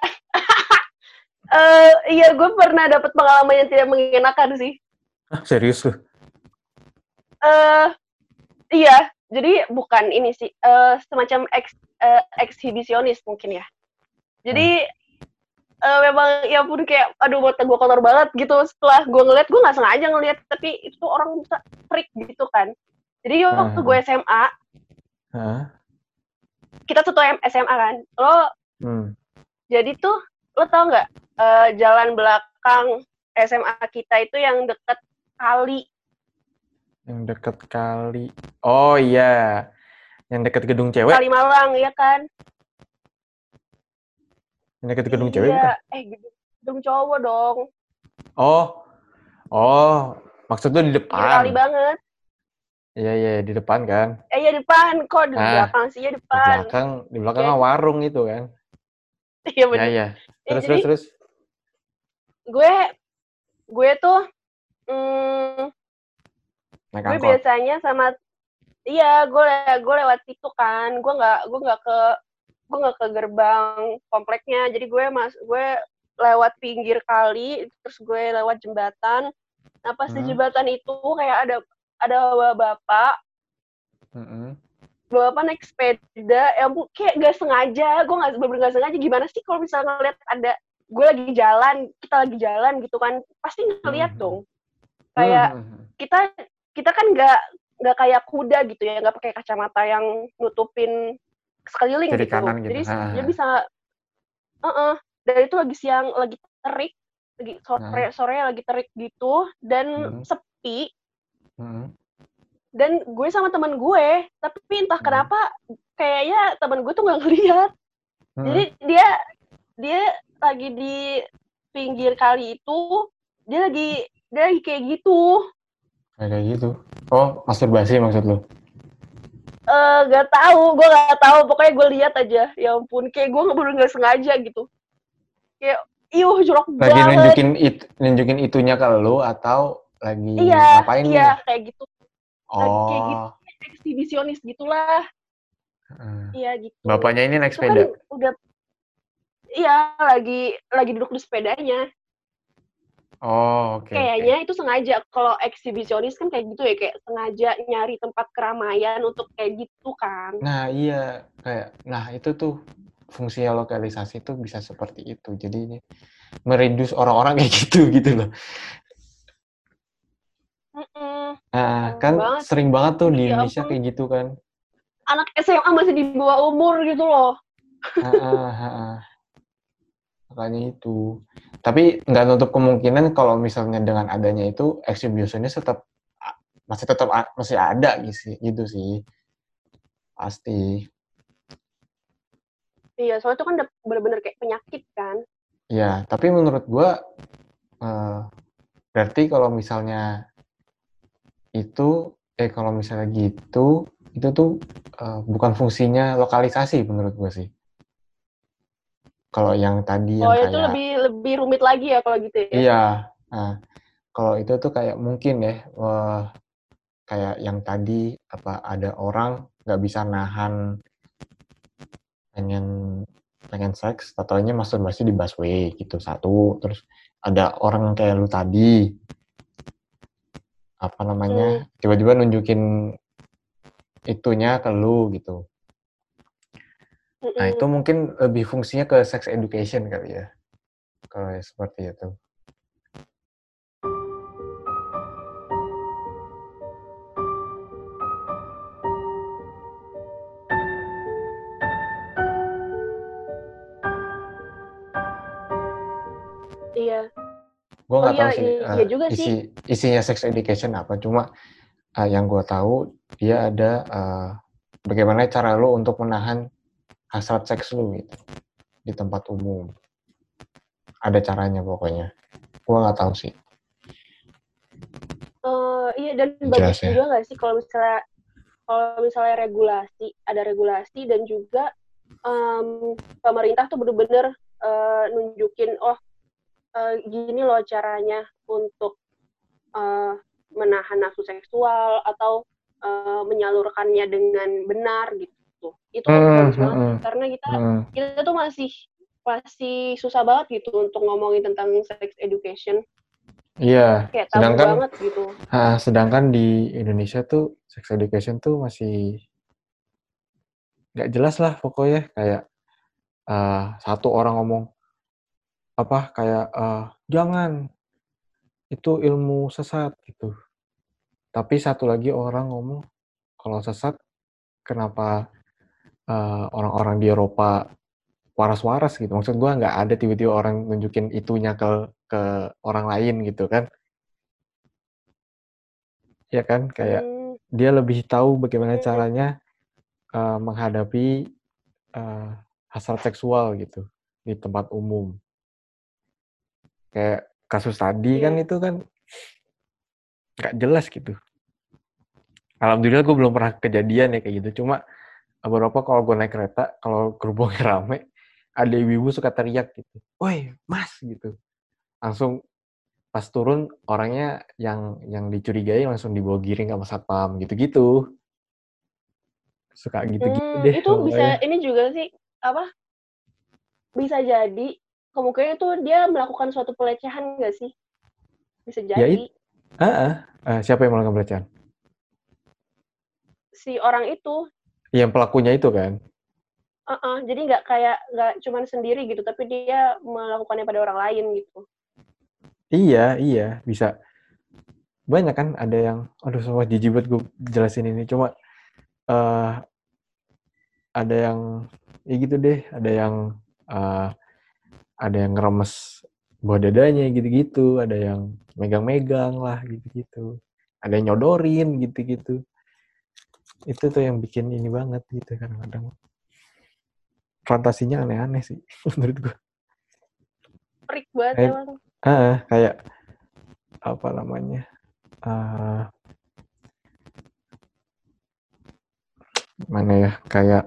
uh, iya gue pernah dapat pengalaman yang tidak mengenakan sih. Ah, serius tuh uh, iya. Jadi bukan ini sih uh, semacam eks, uh, eksibisionis mungkin ya. Jadi hmm uh, memang ya pun kayak aduh mata gue kotor banget gitu. Setelah gue ngeliat gue nggak sengaja ngeliat tapi itu orang bisa freak gitu kan. Jadi waktu gue SMA huh? kita satu SMA kan. Lo hmm. jadi tuh lo tau nggak uh, jalan belakang SMA kita itu yang deket kali? Yang deket kali. Oh iya. Yang deket gedung cewek? Kali Malang ya kan yang dekat gedung iya. cewek bukan? Eh, gedung, gedung cowok dong. Oh. Oh, maksudnya di depan. Kali banget. Iya, iya, di depan kan? Eh, iya depan kok di Ah, belakang sih ya Di depan belakang, di belakang Ya. warung itu kan. iya Ya, bener ya. Eh, Terus, jadi terus, terus. gue gue tuh mm, Naik gue biasanya sama iya gue gue lewat situ kan gue nggak gue nggak ke gue nggak ke gerbang kompleknya jadi gue mas gue lewat pinggir kali terus gue lewat jembatan nah pas di Hmm. jembatan itu kayak ada ada bapak Mm-mm. bapak naik sepeda ya ampun kayak gak sengaja gue nggak bener nggak sengaja gimana sih kalau misalnya ngeliat ada gue lagi jalan kita lagi jalan gitu kan pasti ngeliat Mhm. dong kayak Mhm. kita kita kan nggak nggak kayak kuda gitu ya nggak pakai kacamata yang nutupin sekeliling Kiri gitu kanan gitu. jadi Ha, dia bisa Heeh. dan itu lagi siang lagi terik lagi sore sore lagi terik gitu dan Hmm. sepi Mhm. dan gue sama teman gue tapi entah Hmm. kenapa kayaknya teman gue tuh nggak ngeliat Mhm. jadi dia dia lagi di pinggir kali itu dia lagi dia lagi kayak gitu Kayak gitu. Oh, masturbasi maksud lu? Eh gak tahu gue gak tahu pokoknya gue lihat aja ya ampun kayak gue nggak bener nggak sengaja gitu kayak iuh jorok Lagi banget nunjukin it, nunjukin itunya ke lu atau lagi iya ngapain nih? iya kayak gitu lagi kayak Oh. gitu. eksibisionis gitulah Heeh. iya gitu Bapaknya ini naik kan sepeda. udah iya lagi lagi duduk di sepedanya Oh, oke. oke. kayaknya itu sengaja kalau eksibisionis kan kayak gitu ya kayak sengaja nyari tempat keramaian untuk kayak gitu kan Nah, iya kayak nah itu tuh fungsi lokalisasi tuh bisa seperti itu. Jadi ini mereduce orang-orang kayak gitu gitu loh. Mm-mm. Nah, Parah kan banget. sering banget tuh di Ya Indonesia kayak gitu kan. anak SMA masih di bawah umur gitu loh Heeh, heeh. Makanya itu. Tapi nggak nutup kemungkinan kalau misalnya dengan adanya itu exhibitionnya tetap masih tetap masih ada gitu sih, gitu sih. Pasti. iya soalnya itu kan udah bener-bener kayak penyakit kan Ya, tapi menurut gua eh, berarti kalau misalnya itu eh kalau misalnya gitu itu tuh eh, bukan fungsinya lokalisasi menurut gua sih. Kalau yang tadi yang oh itu kayak lebih lebih rumit lagi ya kalau gitu ya Iya. Nah, kalau itu tuh kayak mungkin ya, wah, kayak yang tadi apa ada orang nggak bisa nahan pengen pengen seks, tatonya masturbasi di busway gitu satu. Terus ada orang kayak lu tadi apa namanya tiba-tiba nunjukin itunya ke lu gitu. Nah itu mungkin lebih fungsinya ke sex education kali ya. Kalau ya seperti itu. iya gue Oh nggak tahu iya, sih iya- juga isi sih. isinya sex education apa cuma eh, yang gue tahu dia ada eh, bagaimana cara lo untuk menahan hasrat seks lo gitu di tempat umum. Ada caranya pokoknya. Gue nggak tahu sih. Eh, iya dan Jelas bagus ya. juga nggak sih kalau misalnya kalau misalnya regulasi ada regulasi dan juga em, pemerintah tuh bener-bener eh, nunjukin oh eh, gini loh caranya untuk eh, menahan nafsu seksual atau eh, menyalurkannya dengan benar gitu itu Hmm, bagus banget hmm, karena kita Hmm, kita tuh masih masih susah banget gitu untuk ngomongin tentang sex education. Iya kayak tabu sedangkan banget gitu. sedangkan di Indonesia tuh sex education tuh masih nggak jelas lah pokoknya. Kayak eh, satu orang ngomong apa kayak eh, jangan itu ilmu sesat gitu. Tapi satu lagi orang ngomong kalau sesat kenapa eh, orang-orang di Eropa waras-waras gitu maksud gua nggak ada tiba-tiba orang nunjukin itunya ke ke orang lain gitu kan ya kan kayak Hmm, dia lebih tahu bagaimana Hmm. caranya eh, menghadapi eh, hasrat seksual gitu di tempat umum. Kayak kasus tadi kan Iya. itu kan nggak jelas gitu. alhamdulillah gue belum pernah kejadian ya kayak gitu cuma beberapa kalau gue naik kereta kalau gerbongnya rame ada ibu-ibu suka teriak gitu woi mas gitu langsung pas turun orangnya yang yang dicurigai langsung dibawa giring sama satpam gitu-gitu suka gitu-gitu Hmm, deh itu bisa ini juga sih apa? Bisa jadi kemungkinan itu dia melakukan suatu pelecehan nggak sih? Bisa Ya, jadi Ah, ah. Ah, siapa yang melakukan pelecehan si orang itu, yang pelakunya itu kan? Uh jadi nggak kayak nggak cuman sendiri gitu, tapi dia melakukannya pada orang lain gitu. iya iya bisa. Banyak kan ada yang aduh semua jijik banget gue jelasin ini. Cuma eh ada yang ya gitu deh ada yang eh, ada yang ngeremes buah dadanya gitu-gitu ada yang megang-megang lah gitu-gitu. Ada yang nyodorin gitu-gitu itu tuh yang bikin ini banget gitu kadang-kadang. Fantasinya aneh-aneh sih menurut gue Freak banget Eh, emang. ah kayak apa namanya eh mana ya kayak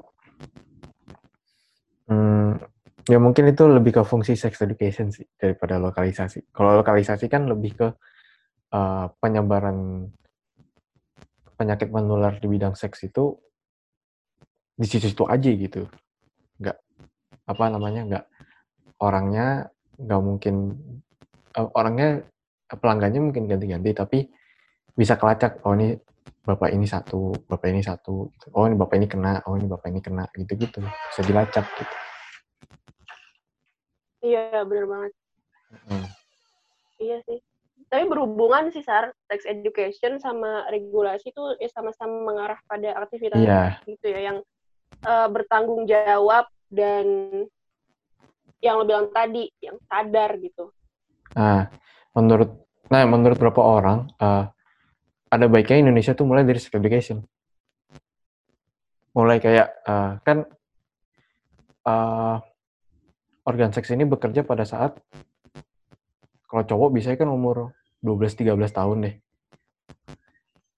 hmm, ya mungkin itu lebih ke fungsi sex education sih daripada lokalisasi. Kalau lokalisasi kan lebih ke eh, penyebaran penyakit menular di bidang seks itu di situ-situ aja gitu nggak apa namanya nggak orangnya nggak mungkin eh, orangnya pelanggannya mungkin ganti-ganti tapi bisa kelacak oh ini bapak ini satu bapak ini satu oh ini bapak ini kena oh ini bapak ini kena gitu gitu bisa dilacak gitu Iya, bener banget. Hmm. Iya sih. Tapi berhubungan sih, Sar, sex education sama regulasi itu ya sama-sama mengarah pada aktivitas iya. gitu ya, yang eh, bertanggung jawab dan yang lo bilang tadi, yang sadar gitu. nah menurut nah menurut beberapa orang eh, ada baiknya Indonesia tuh mulai dari sex education mulai kayak eh, kan eh, organ seks ini bekerja pada saat kalau cowok biasanya kan umur 12-13 tahun deh.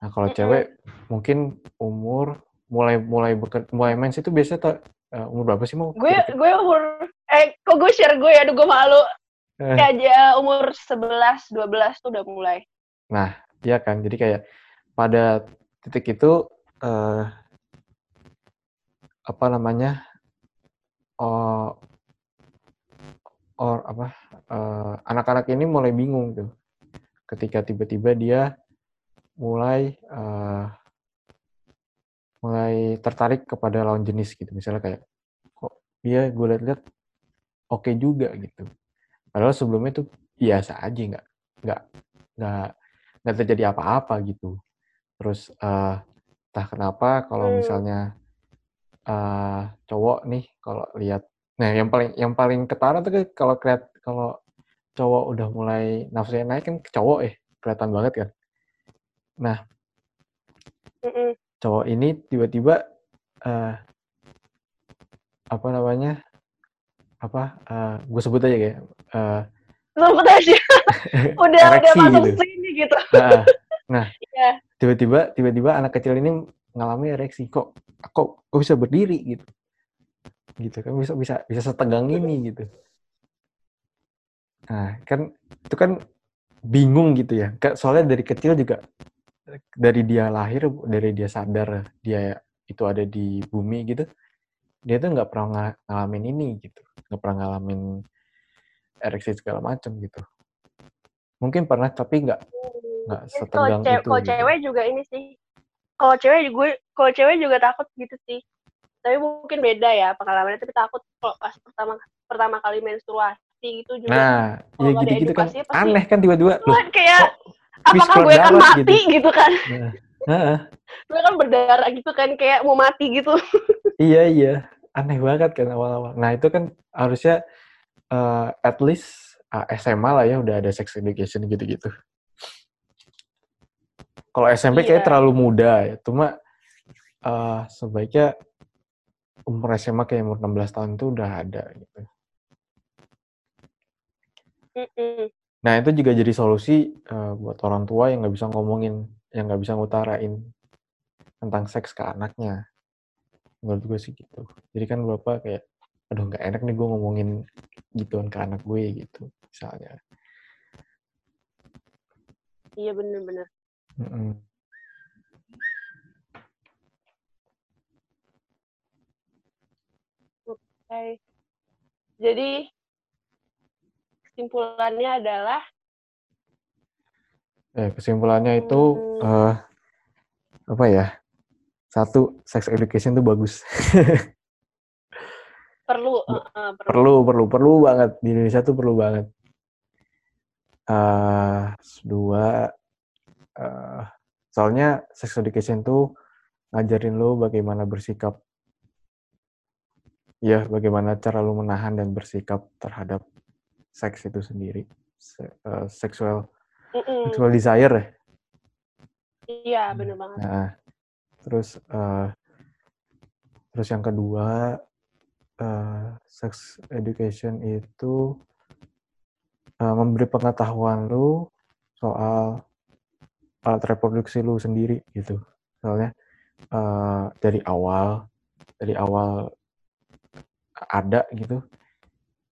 Nah kalau cewek mungkin umur mulai mulai beker, mulai mens itu biasanya ta- eh, umur berapa sih mau? Gue gue umur eh kok gue share gue ya, aduh gue malu. Eh, Kayak aja umur 11, 12 tuh udah mulai. Nah, iya kan. Jadi kayak pada titik itu eh, apa namanya? Oh, or apa? eh, anak-anak ini mulai bingung tuh. Ketika tiba-tiba dia mulai eh, mulai tertarik kepada lawan jenis gitu. Misalnya kayak kok dia gue lihat-lihat oke juga gitu. Padahal sebelumnya tuh biasa aja nggak nggak nggak nggak terjadi apa-apa gitu. Terus eh entah kenapa kalau Hmm. misalnya eh cowok nih kalau lihat nah yang paling yang paling ketara tuh kalau keliat kalau cowok udah mulai nafsunya naik kan ke cowok eh kelihatan banget kan. Nah, Mm-mm. cowok ini tiba-tiba eh apa namanya? apa eh gue sebut aja kayak eh Sempet aja. udah udah masuk gitu. sini gitu. Nah, nah Iya. tiba-tiba tiba-tiba anak kecil ini ngalami ereksi kok kok kok bisa berdiri gitu gitu kan bisa bisa bisa setegang ini gitu nah kan itu kan bingung gitu ya soalnya dari kecil juga dari dia lahir dari dia sadar dia itu ada di bumi gitu dia tuh nggak pernah nga- ngalamin ini gitu nggak pernah ngalamin ereksi segala macam gitu mungkin pernah tapi nggak nggak setegang itu kalau gitu. cewek juga ini sih. Kalau cewek gue, kalau cewek juga takut gitu sih. Tapi mungkin beda ya pengalamannya. Tapi takut kalau pas pertama pertama kali menstruasi gitu juga. nah ya gitu-gitu kan pasti- aneh kan tiba-tiba loh kayak kok apakah gue akan mati gitu, kan? Nah, heeh. Gue kan berdarah gitu kan kayak mau mati gitu. Iya iya, aneh banget kan awal-awal. Nah itu kan harusnya eh, at least ah, SMA lah ya udah ada sex education gitu-gitu. Kalau SMP kayak Iya. terlalu muda ya, cuma eh, sebaiknya umur SMA kayak umur 16 tahun itu udah ada gitu. Mm-mm. Nah itu juga jadi solusi eh, buat orang tua yang nggak bisa ngomongin, yang nggak bisa ngutarain tentang seks ke anaknya. Menurut gue sih gitu. Jadi kan bapak kayak, aduh nggak enak nih gue ngomongin gituan ke anak gue gitu, misalnya. Iya bener-bener. Mm -mm. Oke. Okay. Jadi kesimpulannya adalah eh kesimpulannya itu hmm. uh, apa ya? Satu, sex education itu bagus. perlu, uh, uh, perlu, perlu, perlu, perlu banget di Indonesia tuh perlu banget. Uh, dua, uh, soalnya sex education tuh ngajarin lo bagaimana bersikap ya bagaimana cara lo menahan dan bersikap terhadap seks itu sendiri. Se uh, seksual mm -mm. seksual desire ya? Iya benar banget. Nah terus uh, terus yang kedua uh, sex education itu uh, memberi pengetahuan lu soal alat reproduksi lu sendiri gitu. Soalnya uh, dari awal dari awal ada gitu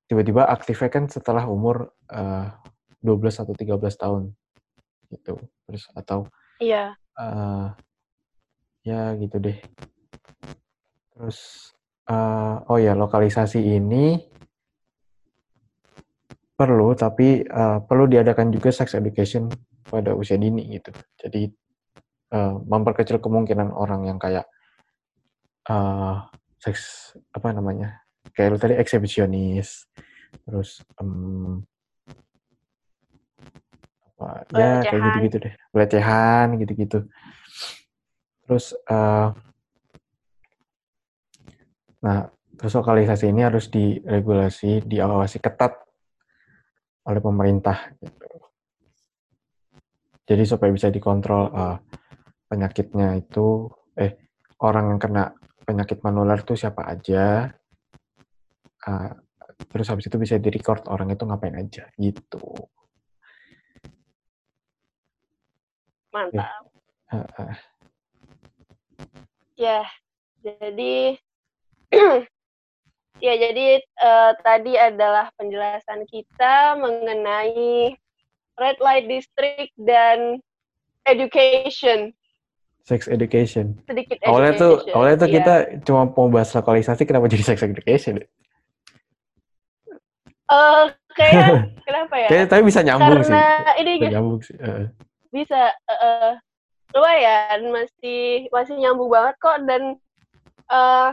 tiba-tiba aktifnya kan setelah umur uh, 12 atau 13 tahun gitu. Terus atau iya. uh, ya gitu deh. Terus uh, oh ya lokalisasi ini perlu tapi uh, perlu diadakan juga sex education pada usia dini gitu. Jadi uh, memperkecil kemungkinan orang yang kayak uh, seks apa namanya kayak lu tadi eksibisionis terus um, apa ya kayak gitu-gitu deh. Pelecehan gitu-gitu. Terus uh, nah terus lokalisasi ini harus diregulasi diawasi ketat oleh pemerintah gitu. Jadi supaya bisa dikontrol uh, penyakitnya itu, eh orang yang kena penyakit menular itu siapa aja. Uh, terus habis itu bisa direcord orang itu ngapain aja gitu. Mantap. Eh, uh, uh. Ya, jadi ya jadi uh, tadi adalah penjelasan kita mengenai red light district dan education sex education sedikit education. awalnya tuh awalnya tuh yeah. kita cuma mau bahas lokalisasi kenapa jadi sex education Uh, kayak kenapa ya? Kayak tapi bisa nyambung Karena sih. ini bisa nyambung sih. Uh. Bisa uh, lumayan masih masih nyambung banget kok dan uh,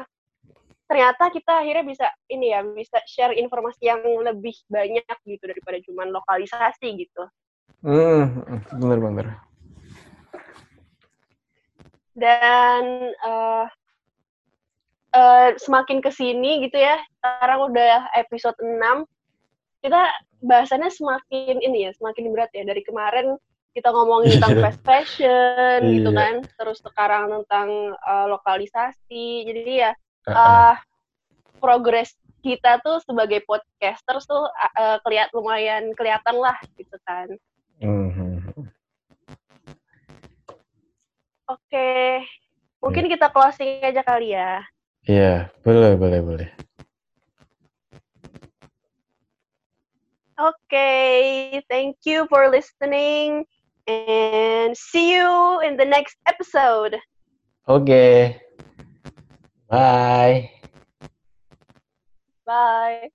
ternyata kita akhirnya bisa ini ya bisa share informasi yang lebih banyak gitu daripada cuma lokalisasi gitu. Hmm, bener-bener. Dan uh, uh, semakin ke sini gitu ya, sekarang udah episode 6, kita bahasannya semakin ini ya, semakin berat ya. Dari kemarin kita ngomongin tentang fast fashion gitu iya. kan, terus sekarang tentang uh, lokalisasi. Jadi ya uh, progres kita tuh sebagai podcaster tuh uh, kelihat lumayan kelihatan lah gitu kan. Mm-hmm. Oke, okay. mungkin yeah. kita closing aja kali ya. Iya, boleh, boleh, boleh. Okay, thank you for listening and see you in the next episode. Okay. Bye. Bye.